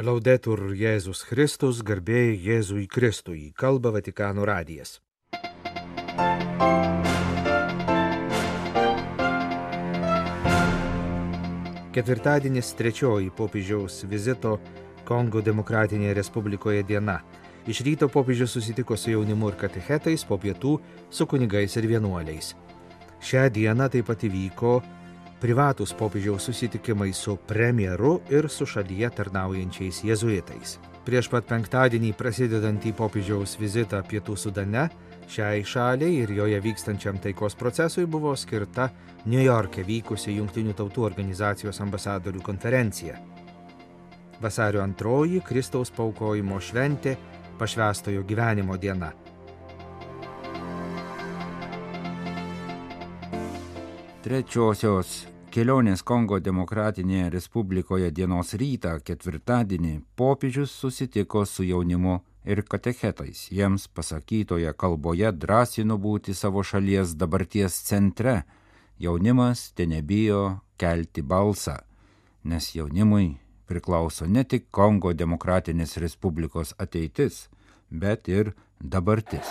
Laudetur Jėzus Kristus, garbėjai Jėzui Kristui, kalba Vatikano radijas. Ketvirtadienis trečioji popiežiaus vizito Kongo Demokratinėje Respublikoje diena. Iš ryto popiežius susitiko su jaunimu ir katechetais, po pietų su kunigais ir vienuoliais. Šią dieną taip pat įvyko privatus popiežiaus susitikimai su premjeru ir su šalyje tarnaujančiais jėzuitais. Prieš pat penktadienį prasidedantį popiežiaus vizitą Pietų Sudane šiai šaliai ir joje vykstančiam taikos procesui buvo skirta New York'e vykusi Junktinių tautų organizacijos ambasadorių konferencija. Vasario antroji Kristaus paukojimo šventė pašvestojo gyvenimo diena. Trečiosios kelionės Kongo Demokratinėje Respublikoje dienos rytą ketvirtadienį popiežius susitiko su jaunimu ir katechetais. Jiems pasakytoje kalboje drąsino būti savo šalies dabarties centre. Jaunimas te nebijo kelti balsą, nes jaunimui priklauso ne tik Kongo Demokratinės Respublikos ateitis, bet ir dabartis.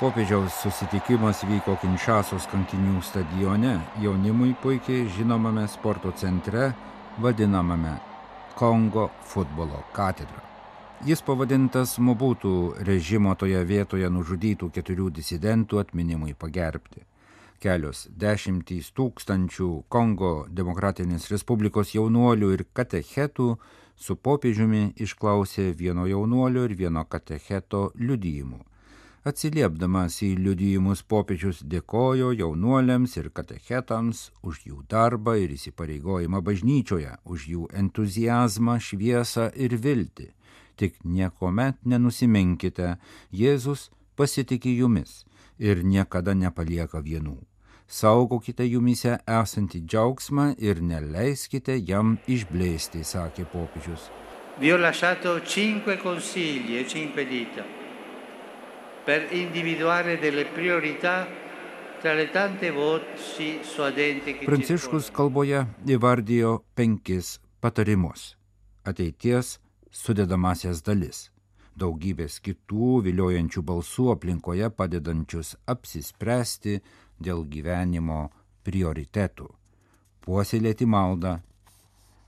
Popiežiaus susitikimas vyko Kinšasos kankinių stadione, jaunimui puikiai žinomame sporto centre, vadinamame Kongo futbolo katedra. Jis pavadintas Mobutų režimo toje vietoje nužudytų keturių disidentų atminimui pagerbti. Kelios dešimtys tūkstančių Kongo Demokratinės Respublikos jaunuolių ir katechetų su popiežiumi išklausė vieno jaunuolio ir vieno katecheto liudijimų. Atsiliepdamas į liudijimus popiežius dėkojo jaunuoliams ir katechetams už jų darbą ir įsipareigojimą bažnyčioje, už jų entuzijazmą, šviesą ir viltį. Tik niekuomet nenusiminkite, Jėzus pasitikė jumis ir niekada nepalieka vienų. Saugokite jumise esantį džiaugsmą ir neleiskite jam išblėsti, sakė popiežius. Vi ho lasciato cinque consigli e cinque dita per individuare delle priorità tra le tante voci suadenti che Pranciškus kalboje įvardijo penkis patarimus - ateities sudedamasias dalis, daugybės kitų viliojančių balsų aplinkoje padedančius apsispręsti dėl gyvenimo prioritetų - puoselėti maldą,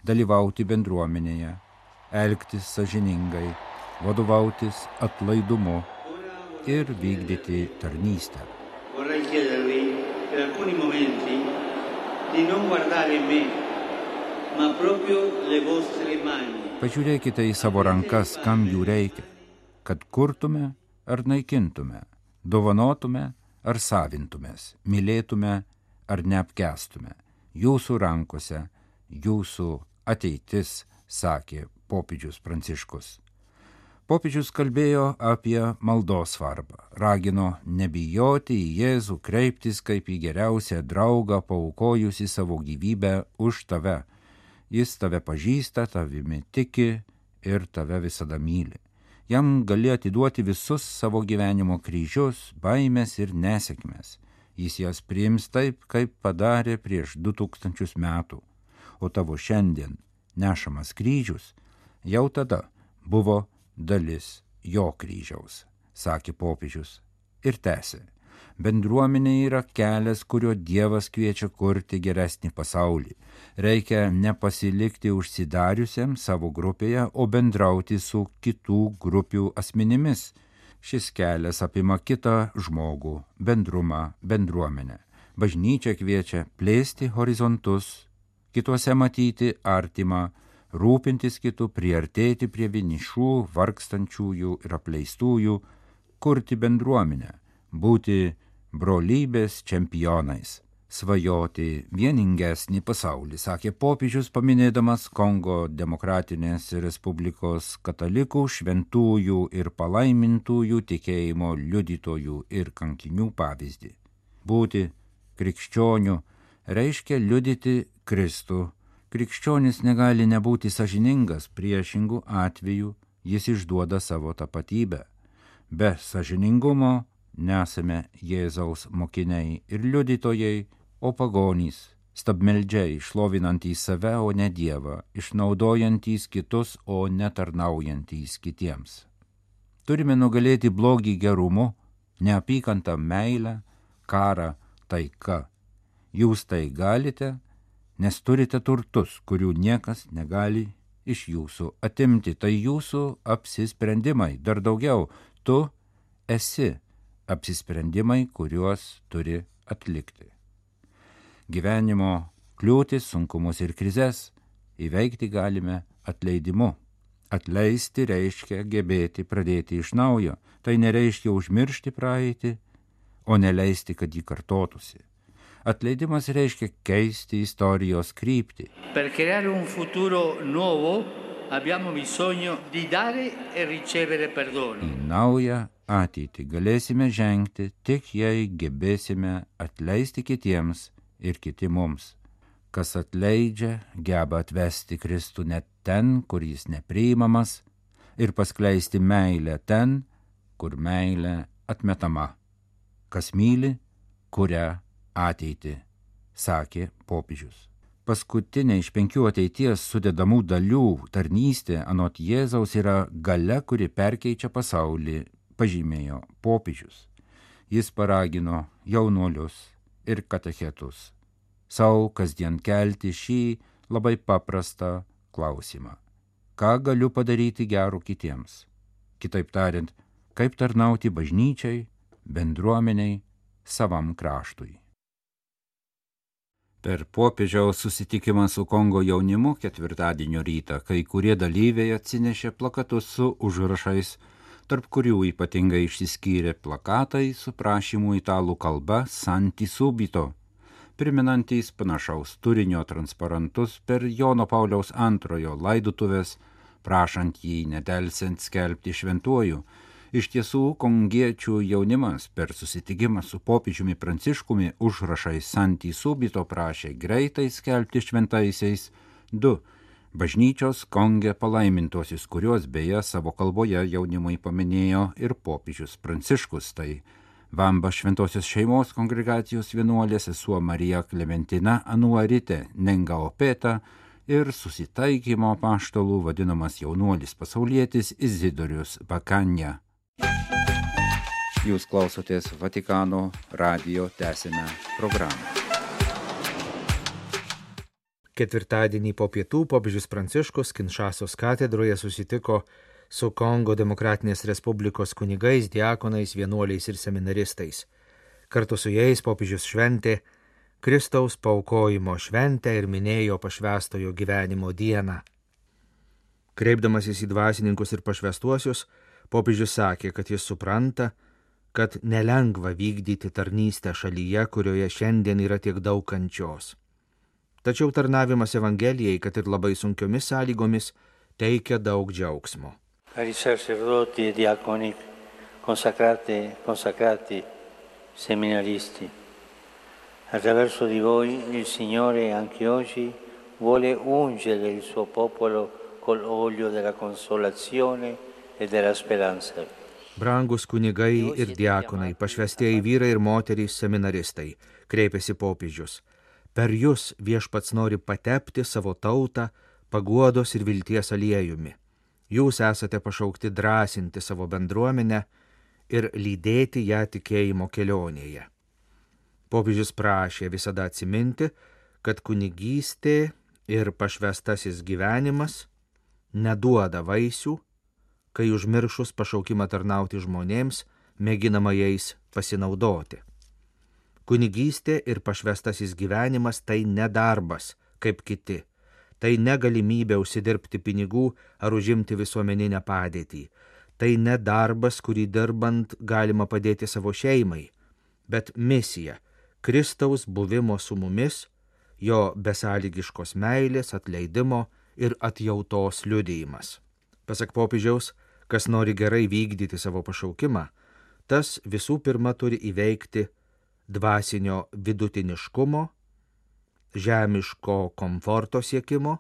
dalyvauti bendruomenėje, elgtis sažiningai, vadovautis atlaidumu ir vykdyti tarnystę. Pažiūrėkite į savo rankas, kam jų reikia, kad kurtume ar naikintume, dovanotume ar savintumės, mylėtume ar neapkestume. Jūsų rankose, jūsų ateitis, sakė popiežius Pranciškus. Popiežius kalbėjo apie maldos svarbą, ragino nebijoti į Jėzų, kreiptis kaip į geriausią draugą, paukojusi savo gyvybę už tave. Jis tave pažįsta, tavimi tiki ir tave visada myli. Jam gali atiduoti visus savo gyvenimo kryžius, baimės ir nesėkmės. Jis jas priims taip, kaip padarė prieš du tūkstančius metų. O tavo šiandien nešamas kryžius jau tada buvo dalis jo kryžiaus, sakė popiežius ir tęsė. Bendruomenė yra kelias, kuriuo Dievas kviečia kurti geresnį pasaulį. Reikia nepasilikti užsidariusiam savo grupėje, o bendrauti su kitų grupių asmenimis. Šis kelias apima kitą žmogų, bendrumą, bendruomenę. Bažnyčia kviečia plėsti horizontus, kituose matyti artimą, rūpintis kitų, priartėti prie vienišų, vargstančiųjų ir apleistųjų, kurti bendruomenę, būti brolybės čempionais, svajoti vieningesnį pasaulį, sakė popiežius paminėdamas Kongo Demokratinės Respublikos katalikų, šventųjų ir palaimintųjų tikėjimo liudytojų ir kankinių pavyzdį. Būti krikščionių reiškia liudyti Kristų Krikščionis negali nebūti sažiningas, priešingų atvejų jis išduoda savo tapatybę. Be sažiningumo nesame Jėzaus mokiniai ir liudytojai, o pagonys, stabmeldžiai, šlovinantys save, o ne Dievą, išnaudojantys kitus, o netarnaujantys kitiems. Turime nugalėti blogį gerumu, neapykantą meilę, karą taika. Jūs tai galite, nes turite turtus, kurių niekas negali iš jūsų atimti. Tai jūsų apsisprendimai, dar daugiau, tu esi apsisprendimai, kuriuos turi atlikti. Gyvenimo kliūtis, sunkumus ir krizes įveikti galime atleidimu. Atleisti reiškia gebėti pradėti iš naujo. Tai nereiškia užmiršti praeitį, o neleisti, kad jį kartotųsi. Atleidimas reiškia keisti istorijos kryptį. Per creare un futuro nuovo abbiamo bisogno di dare e ricevere perdono. Į naują ateitį galėsime žengti tik jei gebėsime atleisti kitiems ir kiti mums. Kas atleidžia, geba atvesti Kristų net ten, kur jis nepriimamas, ir paskleisti meilę ten, kur meilė atmetama. Kas myli, kuria ateitį, sakė popiežius. Paskutinė iš penkių ateities sudedamų dalių tarnystė anot Jėzaus yra gale, kuri perkeičia pasaulį, pažymėjo popiežius. Jis paragino jaunuolius ir katechetus savo kasdien kelti šį labai paprastą klausimą. Ką galiu padaryti gero kitiems? Kitaip tariant, kaip tarnauti bažnyčiai, bendruomeniai, savam kraštui. Per popiežiaus susitikimą su Kongo jaunimu ketvirtadienio rytą kai kurie dalyviai atsinešė plakatus su užrašais, tarp kurių ypatingai išsiskyrė plakatai su prašymu italų kalba Santi Subito, priminantys panašaus turinio transparantus per Jono Pauliaus antrojo laidutuvės, prašant jį nedelsiant skelbti šventuoju, Iš tiesų, kongiečių jaunimas per susitikimą su popiežiumi Pranciškumi užrašai Santį Subito prašė greitai skelbti šventaisiais du bažnyčios kongė palaimintosius, kuriuos beje savo kalboje jaunimui paminėjo ir popiežius Pranciškus. Tai Vamba šventosios šeimos kongregacijos vienuolė sesuo Marija Klementina Anuarite Nengaopeta ir susitaikymo paštalų vadinamas jaunuolis pasaulietis Izidorius Bakanja. Jūs klausotės Vatikano radio tęsinę programą. Ketvirtadienį po pietų popiežius Pranciškus Kinšasos katedroje susitiko su Kongo Demokratinės Respublikos kunigais, diakonais, vienuoliais ir seminaristais. Kartu su jais popiežius šventė Kristaus paukojimo šventę ir minėjo pašvestojo gyvenimo dieną. Kreipdamasis į dvasininkus ir pašvestuosius, popiežius sakė, kad jis supranta, kad nelengva vykdyti tarnystę šalyje, kurioje šiandien yra tiek daug kančios. Tačiau tarnavimas Evangelijai, kad ir labai sunkiomis sąlygomis, teikia daug džiaugsmo. E diaconi, consacrati, consacrati, seminaristi, attraverso di voi il Signore anche oggi vuole ungere il suo popolo col olio della consolazione e della speranza. Brangus kunigai ir diakonai, pašvestieji vyrai ir moterys seminaristai, kreipėsi popiežius. Per jūs viešpats nori patepti savo tautą paguodos ir vilties aliejumi. Jūs esate pašaukti drąsinti savo bendruomenę ir lydėti ją tikėjimo kelionėje. Popiežius prašė visada atsiminti, kad kunigystė ir pašvestasis gyvenimas neduoda vaisių, kai užmiršus pašaukimą tarnauti žmonėms, mėginama jais pasinaudoti. Kunigystė ir pašvestasis gyvenimas tai nedarbas, kaip kiti. Tai negalimybė užsidirbti pinigų ar užimti visuomeninę padėtį. Tai nedarbas, kurį dirbant galima padėti savo šeimai, bet misija - Kristaus buvimo su mumis, jo besąlygiškos meilės, atleidimo ir atjautos liudijimas. Pasak popiežiaus, Kas nori gerai vykdyti savo pašaukimą, tas visų pirma turi įveikti dvasinio vidutiniškumo, žemiško komforto siekimo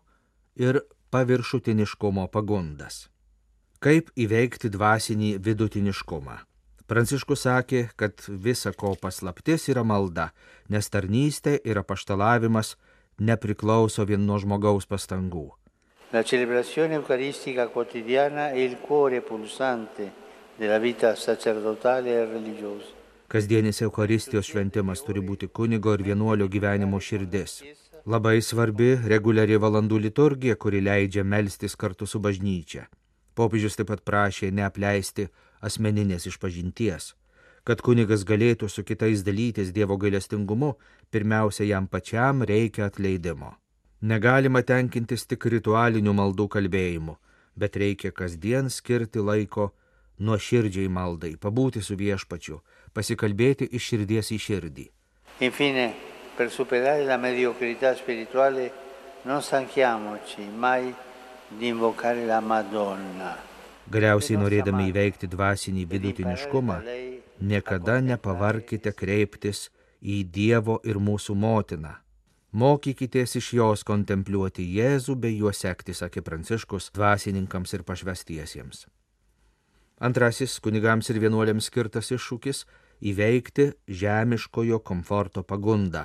ir paviršutiniškumo pagundas. Kaip įveikti dvasinį vidutiniškumą? Pranciškus sakė, kad visa ko paslaptis yra malda, nes tarnystė ir apaštalavimas nepriklauso vien nuo žmogaus pastangų. La celebrazione eucaristica quotidiana è il cuore pulsante della vita sacerdotale e religiosa. Kasdienis Eucharistijos šventimas turi būti kunigo ir vienuolio gyvenimo širdis. Labai svarbi reguliari valandų liturgija, kuri leidžia melstis kartu su bažnyčia. Popiežius taip pat prašė neapleisti asmeninės išpažinties. Kad kunigas galėtų su kitais dalytis Dievo gailestingumu, pirmiausia jam pačiam reikia atleidimo. Negalima tenkintis tik ritualinių maldų kalbėjimu, bet reikia kasdien skirti laiko nuo širdžiai maldai, pabūti su viešpačiu, pasikalbėti iš širdies į širdį. Infine, per superare la mediocrità spirituale, non stanchiamoci mai di invocare la Madonna. Galiausiai norėdami įveikti dvasinį vidutiniškumą, niekada nepavarkite kreiptis į Dievo ir mūsų motiną. Mokykitės iš jos kontempliuoti Jėzų bei juo sekti, sakė Pranciškus, dvasininkams ir pašvestiesiems. Antrasis kunigams ir vienuoliams skirtas iššūkis - įveikti žemiškojo komforto pagundą,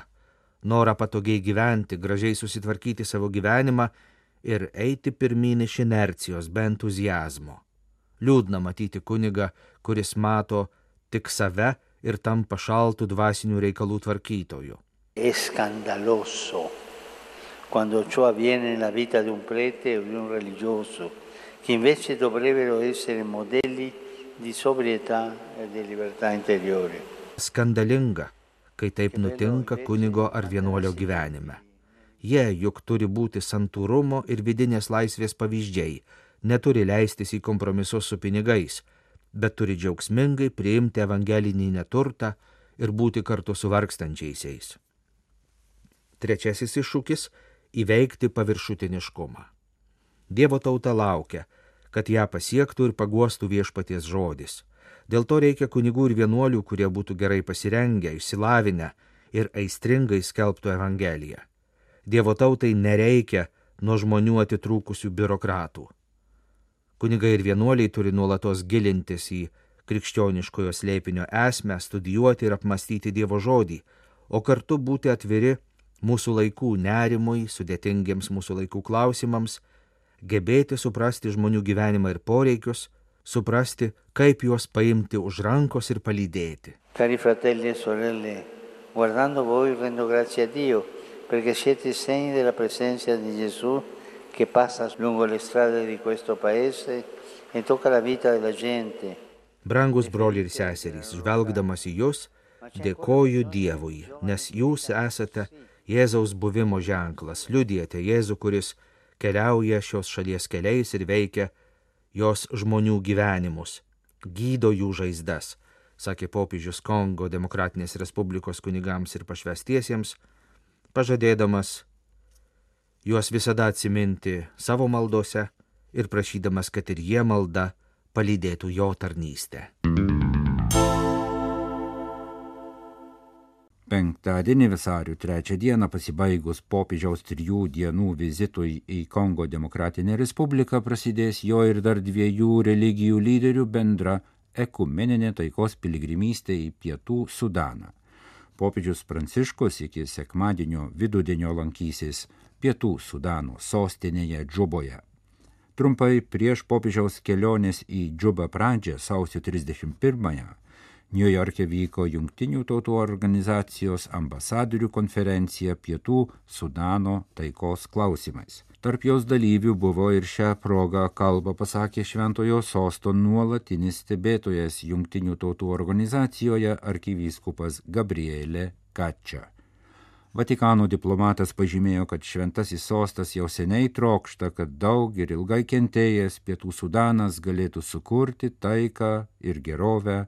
norą patogiai gyventi, gražiai susitvarkyti savo gyvenimą ir eiti pirmin iš inercijos, be entuzijazmo. Liūdna matyti kunigą, kuris mato tik save ir tampa šaltų dvasinių reikalų tvarkytoju. È scandaloso quando ciò avviene nella vita di un prete o di un religioso, che invece dovrebbero essere modelli di sobrietà e di libertà interiore. Skandalinga, kai taip nutinka kunigo ar vienuolio gyvenime. Jie juk turi būti santūrumo ir vidinės laisvės pavyzdžiai, neturi leistis į kompromisus su pinigais, bet turi džiaugsmingai priimti evangelinį neturtą ir būti kartu su vargstančiaisiais. Trečiasis iššūkis - įveikti paviršutiniškumą. Dievo tauta laukia, kad ją pasiektų ir paguostų viešpaties žodis. Dėl to reikia kunigų ir vienuolių, kurie būtų gerai pasirengę, išsilavinę ir aistringai skelbtų Evangeliją. Dievo tautai nereikia nuo žmonių atitrūkusių biurokratų. Kunigai ir vienuoliai turi nuolatos gilintis į krikščioniškojo slėpinio esmę, studijuoti ir apmastyti Dievo žodį, o kartu būti atviri mūsų laikų nerimui, sudėtingiems mūsų laikų klausimams, gebėti suprasti žmonių gyvenimą ir poreikius, suprasti, kaip juos paimti už rankos ir palydėti. Cari fratelli e sorelle, guardando voi rendo grazie a Dio perché siete segni della presenza di Gesù che passa lungo le strade di questo paese e tocca la vita della gente. Brangus broliai ir seserys, žvelgdamas į jūs, dėkoju Dievui, nes jūs esate Jėzaus buvimo ženklas, liudijate Jėzų, kuris keliauja šios šalies keliais ir veikia jos žmonių gyvenimus, gydo jų žaizdas, sakė popiežius Kongo Demokratinės Respublikos kunigams ir pašvestiesiems, pažadėdamas juos visada atsiminti savo maldose ir prašydamas, kad ir jie malda palydėtų jo tarnystę. Penktadienį vasario trečią dieną pasibaigus popiežiaus trijų dienų vizitui į Kongo Demokratinę Respubliką prasidės jo ir dar dviejų religijų lyderių bendra ekumeninė taikos piligrimystė į Pietų Sudaną. Popiežius Pranciškus iki sekmadienio vidudienio lankysis Pietų Sudano sostinėje Džuboje. Trumpai prieš popiežiaus kelionės į Džubą pradžią sausio 31-ąją New York'e vyko Junktinių tautų organizacijos ambasadorių konferencija Pietų Sudano taikos klausimais. Tarp jos dalyvių buvo ir šią progą kalbą pasakė Šventojo sosto nuolatinis stebėtojas Junktinių tautų organizacijoje arkivyskupas Gabrielė Kačia. Vatikano diplomatas pažymėjo, kad šventasis sostas jau seniai trokšta, kad daug ir ilgai kentėjęs Pietų Sudanas galėtų sukurti taiką ir gerovę,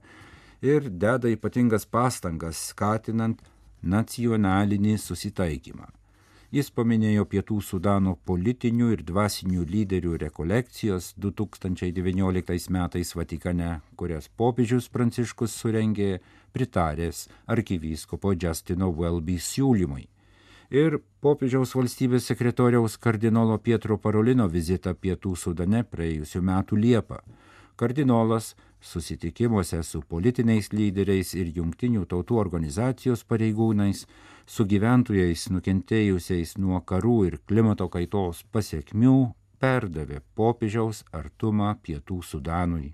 ir deda ypatingas pastangas skatinant nacionalinį susitaikymą. Jis paminėjo Pietų Sudano politinių ir dvasinių lyderių rekolekcijos 2019 metais Vatikane, kurias popiežius Pranciškus surengė pritaręs arkivyskupo Justino Welby siūlymui. ir popiežiaus valstybės sekretoriaus kardinolo Pietro Parolino vizitą Pietų Sudane praėjusiu metu Liepą. Kardinolas susitikimuose su politiniais lyderiais ir jungtinių tautų organizacijos pareigūnais, su gyventojais nukentėjusiais nuo karų ir klimato kaitos pasiekmių, perdavė popiežiaus artumą Pietų Sudanui.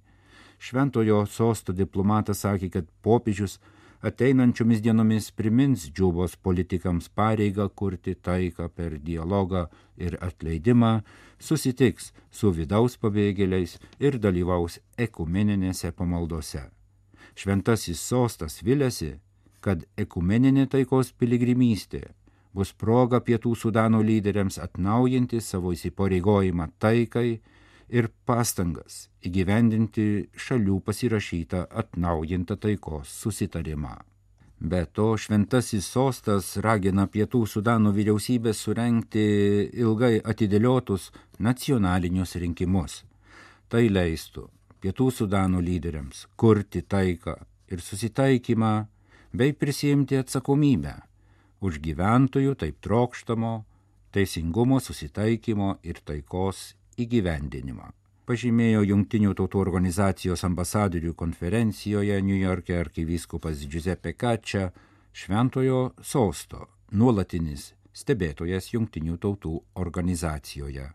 Šventojo sosto diplomatas sakė, kad popiežius ateinančiomis dienomis primins džiubos politikams pareigą kurti taiką per dialogą ir atleidimą, susitiks su vidaus pabėgėliais ir dalyvaus ekumeninėse pamaldose. Šventasis sostas vilėsi, kad ekumeninė taikos piligrimystė bus proga pietų Sudano lyderiams atnaujinti savo įsipareigojimą taikai ir pastangas įgyvendinti šalių pasirašytą atnaujintą taikos susitarimą. Be to, šventasis sostas ragina pietų Sudano vyriausybę surenkti ilgai atidėliotus nacionalinius rinkimus. Tai leistų pietų Sudano lyderiams kurti taiką ir susitaikymą bei prisijimti atsakomybę už gyventojų taip trokštamo teisingumo susitaikymo ir taikos įgyvendinimą. Pažymėjo Junktinių tautų organizacijos ambasadorių konferencijoje New York'e arkivyskupas Giuseppe Kačia, Šventojo sosto nuolatinis stebėtojas Junktinių tautų organizacijoje.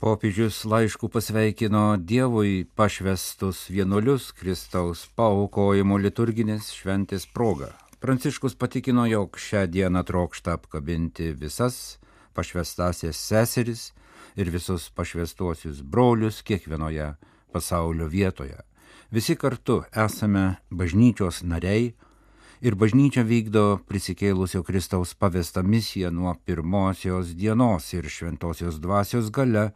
Popiežius laišku pasveikino Dievui pašvestus vienuolius Kristaus paukojimo liturginės šventės proga. Pranciškus patikino, jog šią dieną trokšta apkabinti visas pašvestasias seseris ir visus pašvestuosius brolius kiekvienoje pasaulio vietoje. Visi kartu esame bažnyčios nariai ir bažnyčia vykdo prisikėlusio Kristaus pavestą misiją nuo pirmosios dienos ir šventosios dvasios gale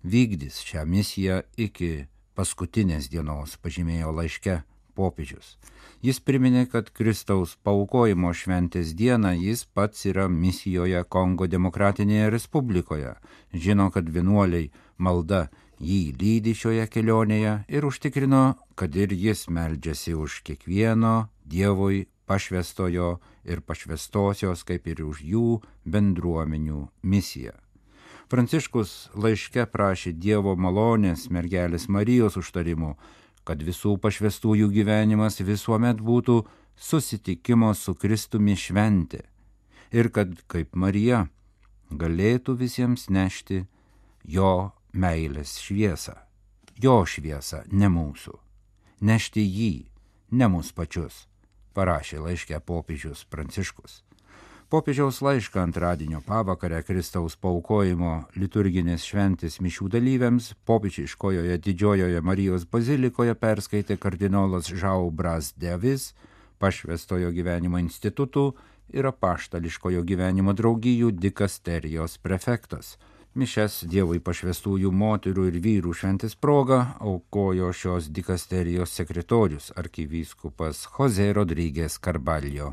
vykdys šią misiją iki paskutinės dienos, pažymėjo laiške popiežius. Jis priminė, kad Kristaus paukojimo šventės dieną jis pats yra misijoje Kongo demokratinėje respublikoje, žino, kad vienuoliai malda jį lydi šioje kelionėje ir užtikrino, kad ir jis meldžiasi už kiekvieno Dievui pašvestojo ir pašvestosios, kaip ir už jų bendruomenių misiją. Pranciškus laiške prašė Dievo malonės mergelės Marijos užtarimų, kad visų pašvestųjų gyvenimas visuomet būtų susitikimo su Kristumi šventė ir kad kaip Marija galėtų visiems nešti jo meilės šviesą, jo šviesą, ne mūsų, nešti jį, ne mūsų pačius, parašė laiškė popiežius Pranciškus. Popiežiaus laišką antradienio pavakarę Kristaus paukojimo liturginės šventės mišių dalyviams popiežiškojoje didžiojoje Marijos bazilikoje perskaitė kardinolas Žau Bras Devis, pašvestojo gyvenimo institutų ir apaštališkojo gyvenimo draugijų dikasterijos prefektas. Mišes Dievui pašvestųjų moterų ir vyrų šventės proga aukojo šios dikasterijos sekretorius arkivyskupas Jose Rodrygės Karbalio.